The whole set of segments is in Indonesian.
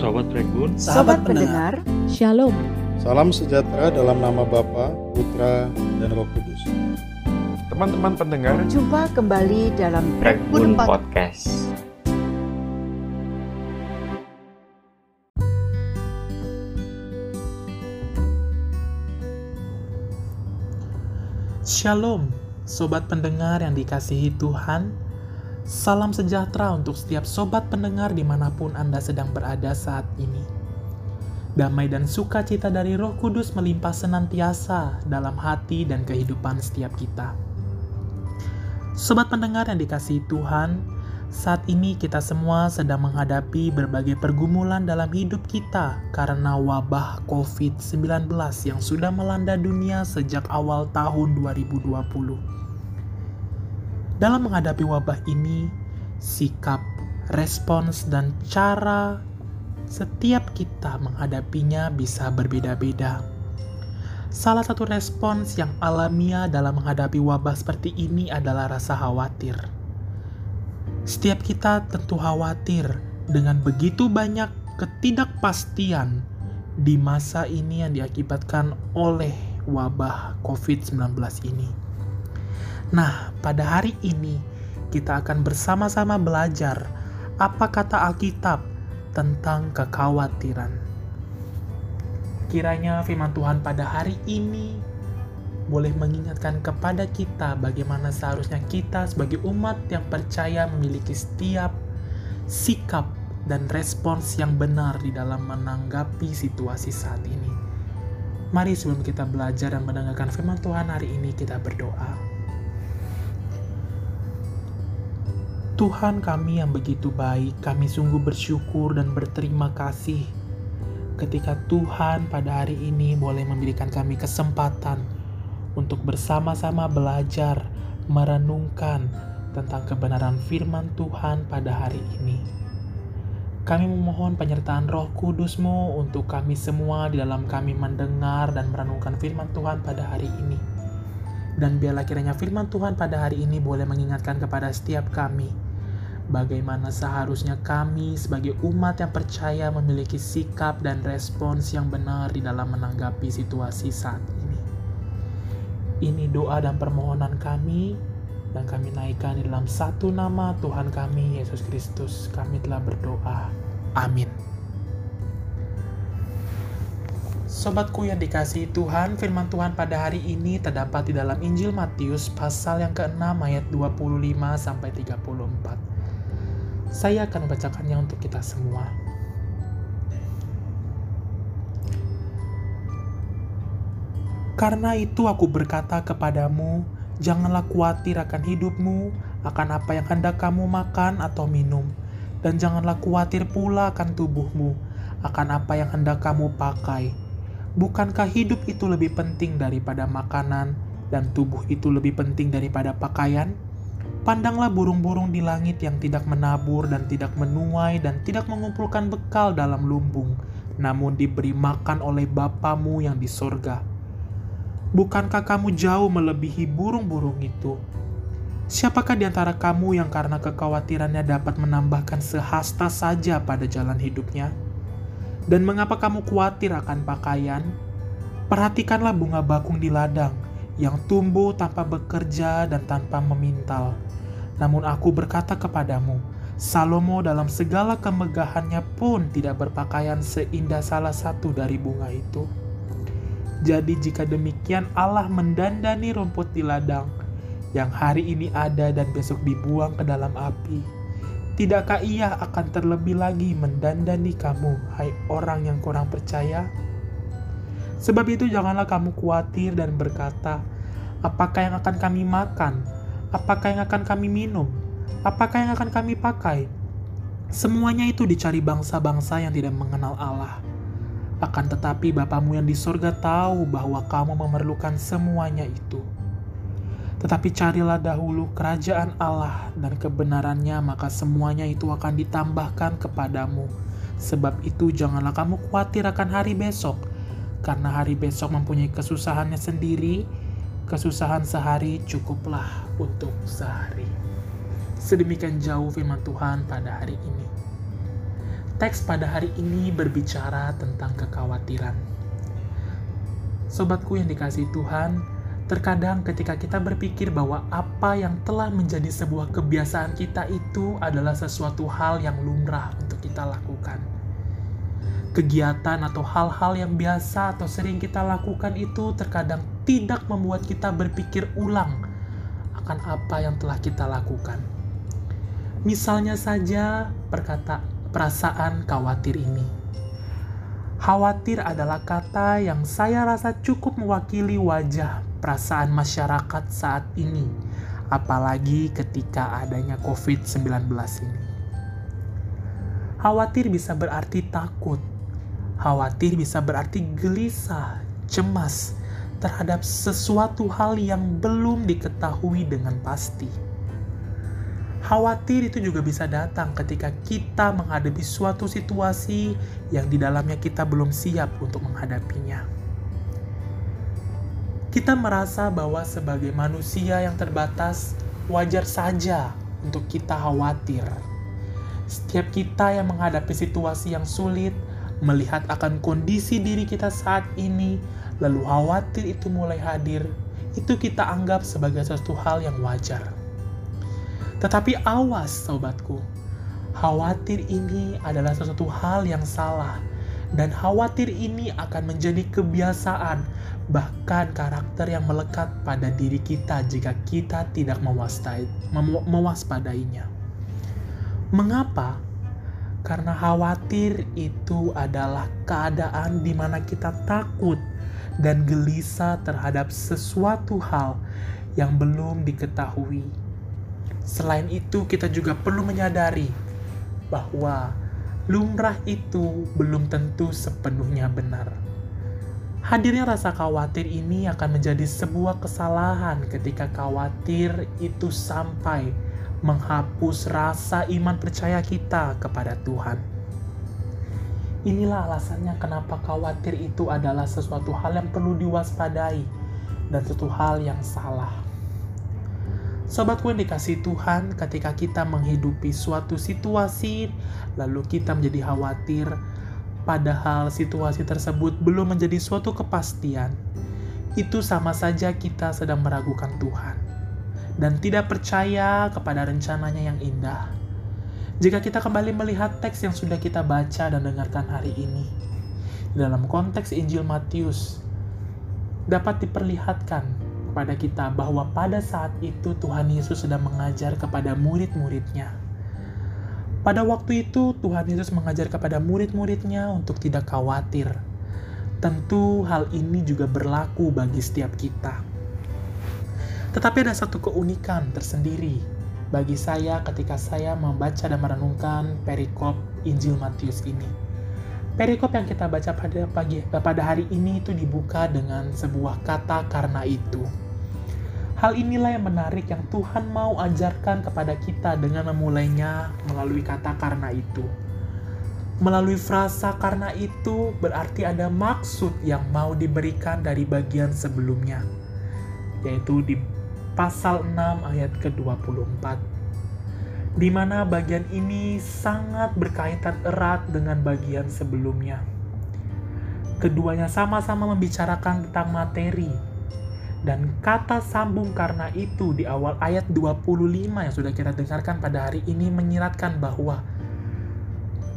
Sobat Regun, Sahabat pendengar, Shalom. Salam sejahtera dalam nama Bapa, Putra, dan Roh Kudus. teman-teman pendengar, jumpa kembali dalam Regun Pod- Podcast. Shalom, sobat pendengar yang dikasihi Tuhan. Salam sejahtera untuk setiap sobat pendengar di mana pun Anda sedang berada saat ini. Damai dan sukacita dari Roh Kudus melimpah senantiasa dalam hati dan kehidupan setiap kita. Sobat pendengar yang dikasihi Tuhan, saat ini kita semua sedang menghadapi berbagai pergumulan dalam hidup kita karena wabah COVID-19 yang sudah melanda dunia sejak awal tahun 2020. Dalam menghadapi wabah ini, sikap, respons, dan cara setiap kita menghadapinya bisa berbeda-beda. Salah satu respons yang alamiah dalam menghadapi wabah seperti ini adalah rasa khawatir. Setiap kita tentu khawatir dengan begitu banyak ketidakpastian di masa ini yang diakibatkan oleh wabah COVID-19 ini. Nah, pada hari ini kita akan bersama-sama belajar apa kata Alkitab tentang kekhawatiran. Kiranya firman Tuhan pada hari ini boleh mengingatkan kepada kita bagaimana seharusnya kita sebagai umat yang percaya memiliki setiap sikap dan respons yang benar di dalam menanggapi situasi saat ini. Mari sebelum kita belajar dan mendengarkan firman Tuhan hari ini kita berdoa. Tuhan kami yang begitu baik, kami sungguh bersyukur dan berterima kasih ketika Tuhan pada hari ini boleh memberikan kami kesempatan untuk bersama-sama belajar, merenungkan tentang kebenaran firman Tuhan pada hari ini. Kami memohon penyertaan roh kudusmu untuk kami semua di dalam kami mendengar dan merenungkan firman Tuhan pada hari ini. Dan biarlah kiranya firman Tuhan pada hari ini boleh mengingatkan kepada setiap kami, bagaimana seharusnya kami sebagai umat yang percaya memiliki sikap dan respons yang benar di dalam menanggapi situasi saat ini. Ini doa dan permohonan kami dan kami naikkan di dalam satu nama Tuhan kami Yesus Kristus. Kami telah berdoa. Amin. Sobatku yang dikasihi Tuhan, firman Tuhan pada hari ini terdapat di dalam Injil Matius pasal yang ke-6 ayat 25 sampai 34. Saya akan membacakannya untuk kita semua. Karena itu aku berkata kepadamu, janganlah khawatir akan hidupmu, akan apa yang hendak kamu makan atau minum, dan janganlah khawatir pula akan tubuhmu, akan apa yang hendak kamu pakai. Bukankah hidup itu lebih penting daripada makanan, dan tubuh itu lebih penting daripada pakaian? Pandanglah burung-burung di langit yang tidak menabur dan tidak menuai dan tidak mengumpulkan bekal dalam lumbung, namun diberi makan oleh Bapamu yang di sorga. Bukankah kamu jauh melebihi burung-burung itu? Siapakah di antara kamu yang karena kekhawatirannya dapat menambahkan sehasta saja pada jalan hidupnya? Dan mengapa kamu khawatir akan pakaian? Perhatikanlah bunga bakung di ladang yang tumbuh tanpa bekerja dan tanpa memintal. Namun aku berkata kepadamu, Salomo dalam segala kemegahannya pun tidak berpakaian seindah salah satu dari bunga itu. Jadi jika demikian Allah mendandani rumput di ladang yang hari ini ada dan besok dibuang ke dalam api. Tidakkah ia akan terlebih lagi mendandani kamu, hai orang yang kurang percaya? Sebab itu janganlah kamu khawatir dan berkata, apakah yang akan kami makan? Apakah yang akan kami minum? Apakah yang akan kami pakai? Semuanya itu dicari bangsa-bangsa yang tidak mengenal Allah. Akan tetapi Bapamu yang di sorga tahu bahwa kamu memerlukan semuanya itu. Tetapi carilah dahulu kerajaan Allah dan kebenarannya, maka semuanya itu akan ditambahkan kepadamu. Sebab itu janganlah kamu khawatir akan hari besok, karena hari besok mempunyai kesusahannya sendiri, kesusahan sehari cukuplah untuk sehari. Sedemikian jauh firman Tuhan pada hari ini. Teks pada hari ini berbicara tentang kekhawatiran. Sobatku yang dikasih Tuhan, terkadang ketika kita berpikir bahwa apa yang telah menjadi sebuah kebiasaan kita itu adalah sesuatu hal yang lumrah untuk kita lakukan. Kegiatan atau hal-hal yang biasa atau sering kita lakukan itu terkadang tidak membuat kita berpikir ulang akan apa yang telah kita lakukan. Misalnya saja perkata perasaan khawatir ini Khawatir adalah kata yang saya rasa cukup mewakili wajah perasaan masyarakat saat ini, apalagi ketika adanya COVID-19 ini. Khawatir bisa berarti takut, khawatir bisa berarti gelisah, cemas terhadap sesuatu hal yang belum diketahui dengan pasti Khawatir itu juga bisa datang ketika kita menghadapi suatu situasi yang di dalamnya kita belum siap untuk menghadapinya. Kita merasa bahwa sebagai manusia yang terbatas, wajar saja untuk kita khawatir. Setiap kita yang menghadapi situasi yang sulit, melihat akan kondisi diri kita saat ini, lalu khawatir itu mulai hadir, itu kita anggap sebagai sesuatu hal yang wajar. Tetapi awas sobatku, khawatir ini adalah sesuatu hal yang salah dan khawatir ini akan menjadi kebiasaan bahkan karakter yang melekat pada diri kita jika kita tidak mewaspadainya. Mengapa? Karena khawatir itu adalah keadaan di mana kita takut dan gelisah terhadap sesuatu hal yang belum diketahui Selain itu, kita juga perlu menyadari bahwa lumrah itu belum tentu sepenuhnya benar. Hadirnya rasa khawatir ini akan menjadi sebuah kesalahan ketika khawatir itu sampai menghapus rasa iman percaya kita kepada Tuhan. Inilah alasannya kenapa khawatir itu adalah sesuatu hal yang perlu diwaspadai dan sesuatu hal yang salah. Sobatku yang dikasih Tuhan, ketika kita menghidupi suatu situasi, lalu kita menjadi khawatir, padahal situasi tersebut belum menjadi suatu kepastian, itu sama saja kita sedang meragukan Tuhan dan tidak percaya kepada rencananya yang indah. Jika kita kembali melihat teks yang sudah kita baca dan dengarkan hari ini, dalam konteks Injil Matius, dapat diperlihatkan kepada kita bahwa pada saat itu Tuhan Yesus sedang mengajar kepada murid-muridnya. Pada waktu itu Tuhan Yesus mengajar kepada murid-muridnya untuk tidak khawatir. Tentu hal ini juga berlaku bagi setiap kita. Tetapi ada satu keunikan tersendiri bagi saya ketika saya membaca dan merenungkan perikop Injil Matius ini. Perikop yang kita baca pada pagi pada hari ini itu dibuka dengan sebuah kata karena itu. Hal inilah yang menarik yang Tuhan mau ajarkan kepada kita dengan memulainya melalui kata karena itu. Melalui frasa karena itu berarti ada maksud yang mau diberikan dari bagian sebelumnya, yaitu di pasal 6 ayat ke-24 di mana bagian ini sangat berkaitan erat dengan bagian sebelumnya. Keduanya sama-sama membicarakan tentang materi, dan kata sambung karena itu di awal ayat 25 yang sudah kita dengarkan pada hari ini menyiratkan bahwa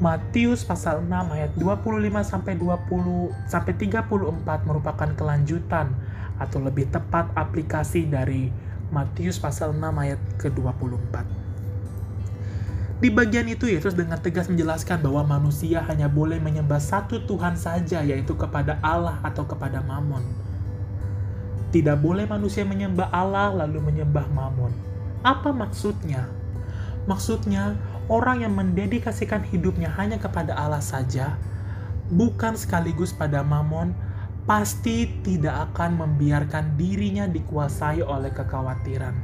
Matius pasal 6 ayat 25 sampai 20 sampai 34 merupakan kelanjutan atau lebih tepat aplikasi dari Matius pasal 6 ayat ke-24. Di bagian itu Yesus dengan tegas menjelaskan bahwa manusia hanya boleh menyembah satu Tuhan saja yaitu kepada Allah atau kepada Mammon tidak boleh manusia menyembah Allah lalu menyembah Mammon. Apa maksudnya? Maksudnya, orang yang mendedikasikan hidupnya hanya kepada Allah saja, bukan sekaligus pada Mammon, pasti tidak akan membiarkan dirinya dikuasai oleh kekhawatiran.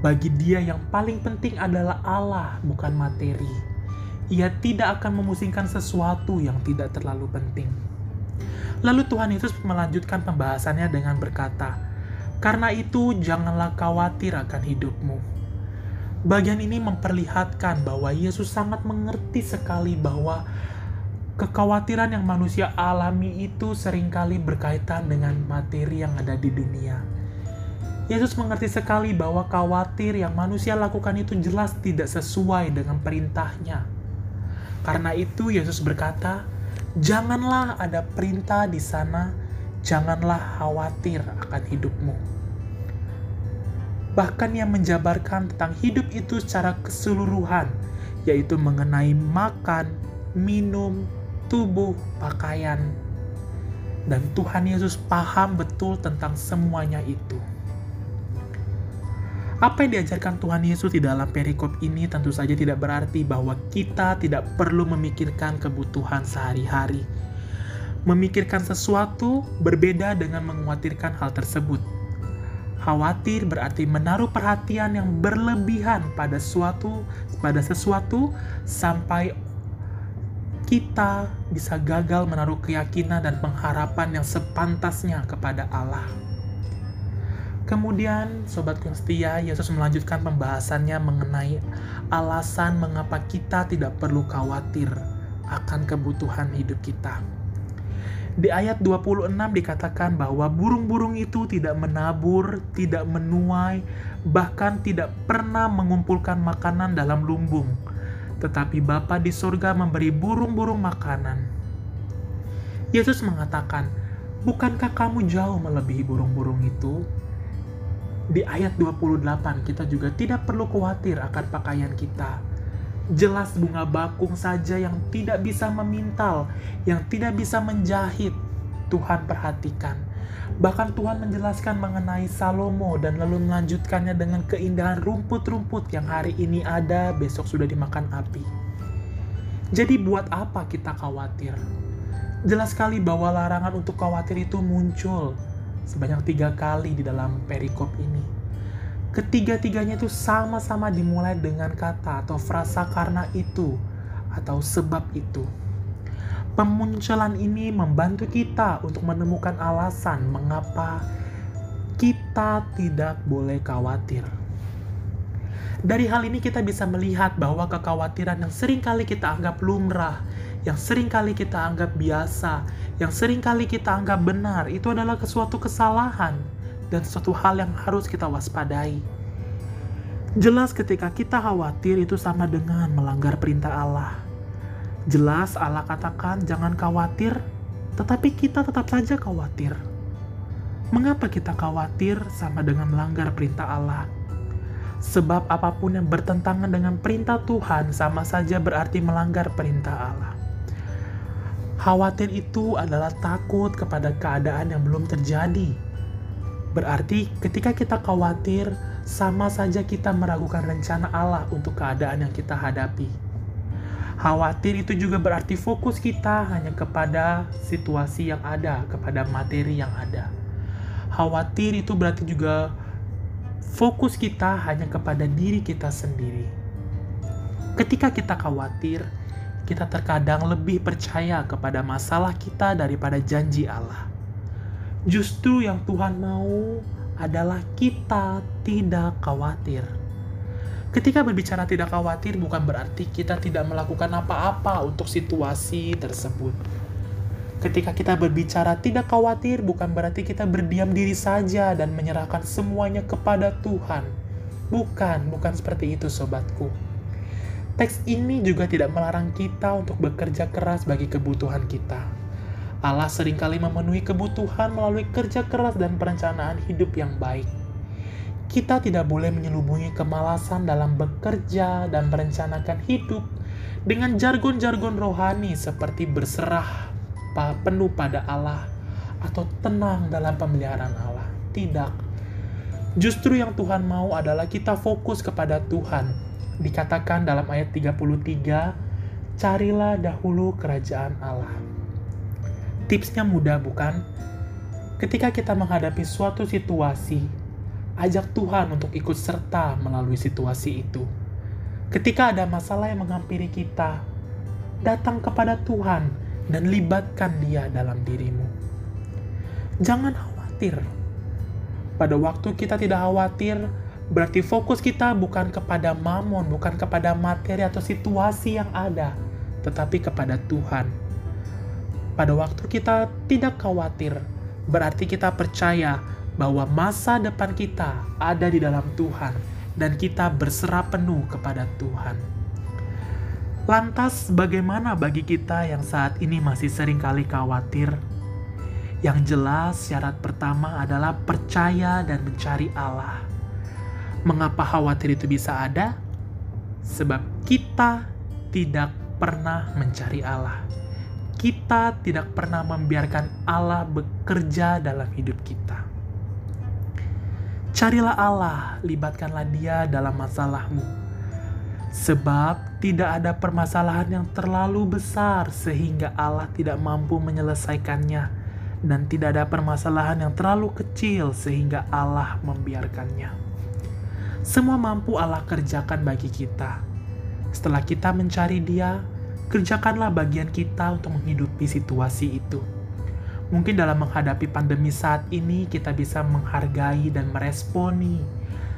Bagi dia yang paling penting adalah Allah, bukan materi. Ia tidak akan memusingkan sesuatu yang tidak terlalu penting. Lalu Tuhan Yesus melanjutkan pembahasannya dengan berkata, "Karena itu, janganlah khawatir akan hidupmu. Bagian ini memperlihatkan bahwa Yesus sangat mengerti sekali bahwa kekhawatiran yang manusia alami itu sering kali berkaitan dengan materi yang ada di dunia. Yesus mengerti sekali bahwa khawatir yang manusia lakukan itu jelas tidak sesuai dengan perintahnya. Karena itu Yesus berkata, "Janganlah ada perintah di sana, janganlah khawatir akan hidupmu." Bahkan yang menjabarkan tentang hidup itu secara keseluruhan, yaitu mengenai makan, minum, tubuh, pakaian. Dan Tuhan Yesus paham betul tentang semuanya itu. Apa yang diajarkan Tuhan Yesus di dalam perikop ini tentu saja tidak berarti bahwa kita tidak perlu memikirkan kebutuhan sehari-hari. Memikirkan sesuatu berbeda dengan mengkhawatirkan hal tersebut. Khawatir berarti menaruh perhatian yang berlebihan pada suatu pada sesuatu sampai kita bisa gagal menaruh keyakinan dan pengharapan yang sepantasnya kepada Allah. Kemudian, sobatku yang setia, Yesus melanjutkan pembahasannya mengenai alasan mengapa kita tidak perlu khawatir akan kebutuhan hidup kita. Di ayat 26 dikatakan bahwa burung-burung itu tidak menabur, tidak menuai, bahkan tidak pernah mengumpulkan makanan dalam lumbung. Tetapi Bapa di surga memberi burung-burung makanan. Yesus mengatakan, Bukankah kamu jauh melebihi burung-burung itu? di ayat 28 kita juga tidak perlu khawatir akan pakaian kita. Jelas bunga bakung saja yang tidak bisa memintal, yang tidak bisa menjahit, Tuhan perhatikan. Bahkan Tuhan menjelaskan mengenai Salomo dan lalu melanjutkannya dengan keindahan rumput-rumput yang hari ini ada, besok sudah dimakan api. Jadi buat apa kita khawatir? Jelas sekali bahwa larangan untuk khawatir itu muncul sebanyak tiga kali di dalam perikop ini. Ketiga-tiganya itu sama-sama dimulai dengan kata atau frasa karena itu atau sebab itu. Pemunculan ini membantu kita untuk menemukan alasan mengapa kita tidak boleh khawatir. Dari hal ini kita bisa melihat bahwa kekhawatiran yang sering kali kita anggap lumrah, yang sering kali kita anggap biasa, yang sering kali kita anggap benar, itu adalah suatu kesalahan dan suatu hal yang harus kita waspadai. Jelas ketika kita khawatir itu sama dengan melanggar perintah Allah. Jelas Allah katakan jangan khawatir, tetapi kita tetap saja khawatir. Mengapa kita khawatir sama dengan melanggar perintah Allah? Sebab apa pun yang bertentangan dengan perintah Tuhan sama saja berarti melanggar perintah Allah. Khawatir itu adalah takut kepada keadaan yang belum terjadi. Berarti ketika kita khawatir, sama saja kita meragukan rencana Allah untuk keadaan yang kita hadapi. Khawatir itu juga berarti fokus kita hanya kepada situasi yang ada, kepada materi yang ada. Khawatir itu berarti juga fokus kita hanya kepada diri kita sendiri. Ketika kita khawatir, kita terkadang lebih percaya kepada masalah kita daripada janji Allah. Justru yang Tuhan mau adalah kita tidak khawatir. Ketika berbicara tidak khawatir bukan berarti kita tidak melakukan apa-apa untuk situasi tersebut. Ketika kita berbicara tidak khawatir bukan berarti kita berdiam diri saja dan menyerahkan semuanya kepada Tuhan. Bukan, bukan seperti itu sobatku Teks ini juga tidak melarang kita untuk bekerja keras bagi kebutuhan kita. Allah sering kali memenuhi kebutuhan melalui kerja keras dan perencanaan hidup yang baik. Kita tidak boleh menyelubungi kemalasan dalam bekerja dan merencanakan hidup dengan jargon-jargon rohani seperti berserah penuh pada Allah atau tenang dalam pemeliharaan Allah. Tidak. Justru yang Tuhan mau adalah kita fokus kepada Tuhan dikatakan dalam ayat 33, carilah dahulu kerajaan Allah. Tipsnya mudah bukan? Ketika kita menghadapi suatu situasi, ajak Tuhan untuk ikut serta melalui situasi itu. Ketika ada masalah yang menghampiri kita, datang kepada Tuhan dan libatkan Dia dalam dirimu. Jangan khawatir. Pada waktu kita tidak khawatir, Berarti fokus kita bukan kepada mamon, bukan kepada materi atau situasi yang ada, tetapi kepada Tuhan. Pada waktu kita tidak khawatir, berarti kita percaya bahwa masa depan kita ada di dalam Tuhan dan kita berserah penuh kepada Tuhan. Lantas bagaimana bagi kita yang saat ini masih sering kali khawatir? Yang jelas syarat pertama adalah percaya dan mencari Allah. Mengapa khawatir itu bisa ada? Sebab kita tidak pernah mencari Allah. Kita tidak pernah membiarkan Allah bekerja dalam hidup kita. Carilah Allah, libatkanlah Dia dalam masalahmu Sebab tidak ada permasalahan yang terlalu besar sehingga Allah tidak mampu menyelesaikannya dan tidak ada permasalahan yang terlalu kecil sehingga Allah membiarkannya. Semua mampu Allah kerjakan bagi kita. Setelah kita mencari Dia, kerjakanlah bagian kita untuk menghidupi situasi itu. Mungkin dalam menghadapi pandemi saat ini kita bisa menghargai dan meresponi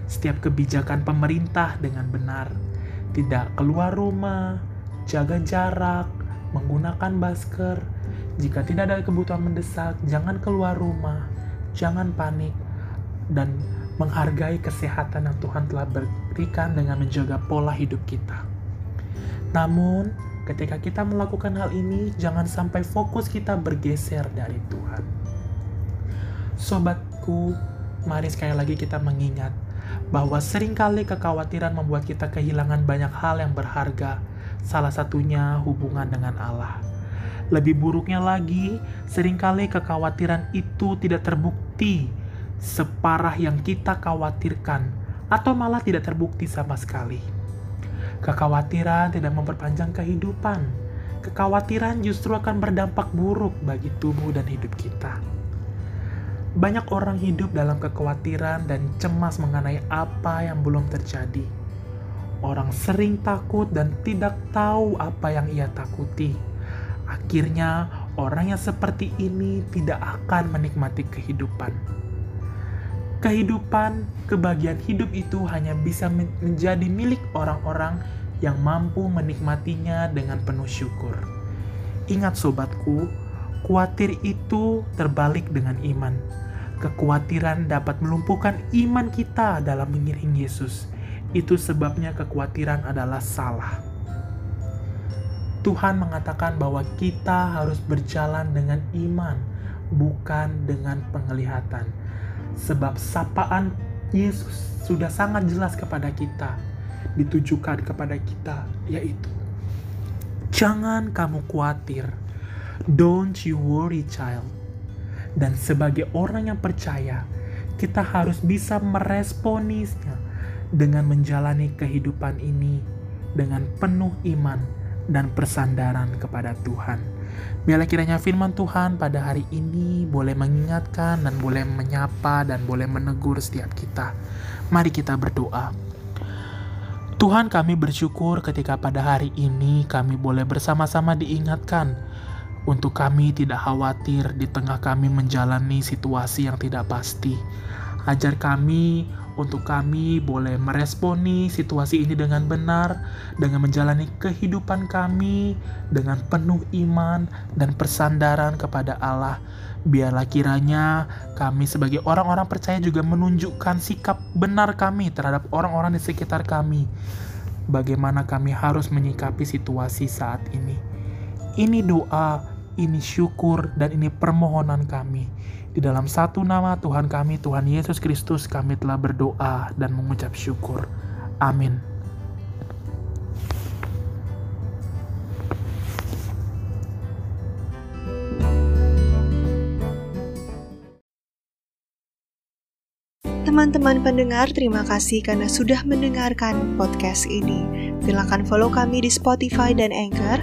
setiap kebijakan pemerintah dengan benar tidak keluar rumah, jaga jarak, menggunakan masker. Jika tidak ada kebutuhan mendesak, jangan keluar rumah, jangan panik, dan menghargai kesehatan yang Tuhan telah berikan dengan menjaga pola hidup kita. Namun, ketika kita melakukan hal ini, jangan sampai fokus kita bergeser dari Tuhan. Sobatku, mari sekali lagi kita mengingat bahwa sering kali kekhawatiran membuat kita kehilangan banyak hal yang berharga, salah satunya hubungan dengan Allah. Lebih buruknya lagi, sering kali kekhawatiran itu tidak terbukti separah yang kita khawatirkan, atau malah tidak terbukti sama sekali. Kekhawatiran tidak memperpanjang kehidupan. Kekhawatiran justru akan berdampak buruk bagi tubuh dan hidup kita. Banyak orang hidup dalam kekhawatiran dan cemas mengenai apa yang belum terjadi. Orang sering takut dan tidak tahu apa yang ia takuti. Akhirnya, orang yang seperti ini tidak akan menikmati kehidupan. Kehidupan, kebahagiaan hidup itu hanya bisa menjadi milik orang-orang yang mampu menikmatinya dengan penuh syukur. Ingat sobatku, khawatir itu terbalik dengan iman Kekhawatiran dapat melumpuhkan iman kita dalam mengiring Yesus. Itu sebabnya kekhawatiran adalah salah. Tuhan mengatakan bahwa kita harus berjalan dengan iman, bukan dengan penglihatan. Sebab sapaan Yesus sudah sangat jelas kepada kita, ditujukan kepada kita, yaitu Jangan kamu khawatir. Don't you worry, child dan sebagai orang yang percaya, kita harus bisa meresponisnya dengan menjalani kehidupan ini dengan penuh iman dan persandaran kepada Tuhan. Biarlah kiranya firman Tuhan pada hari ini boleh mengingatkan dan boleh menyapa dan boleh menegur setiap kita. Mari kita berdoa. Tuhan kami bersyukur ketika pada hari ini kami boleh bersama-sama diingatkan untuk kami tidak khawatir di tengah kami menjalani situasi yang tidak pasti. Ajar kami untuk kami boleh meresponi situasi ini dengan benar, dengan menjalani kehidupan kami dengan penuh iman dan persandaran kepada Allah. Biarlah kiranya kami sebagai orang-orang percaya juga menunjukkan sikap benar kami terhadap orang-orang di sekitar kami. Bagaimana kami harus menyikapi situasi saat ini. Ini doa ini syukur dan ini permohonan kami. Di dalam satu nama Tuhan kami, Tuhan Yesus Kristus, kami telah berdoa dan mengucap syukur. Amin. Teman-teman pendengar, terima kasih karena sudah mendengarkan podcast ini. Silakan follow kami di Spotify dan Anchor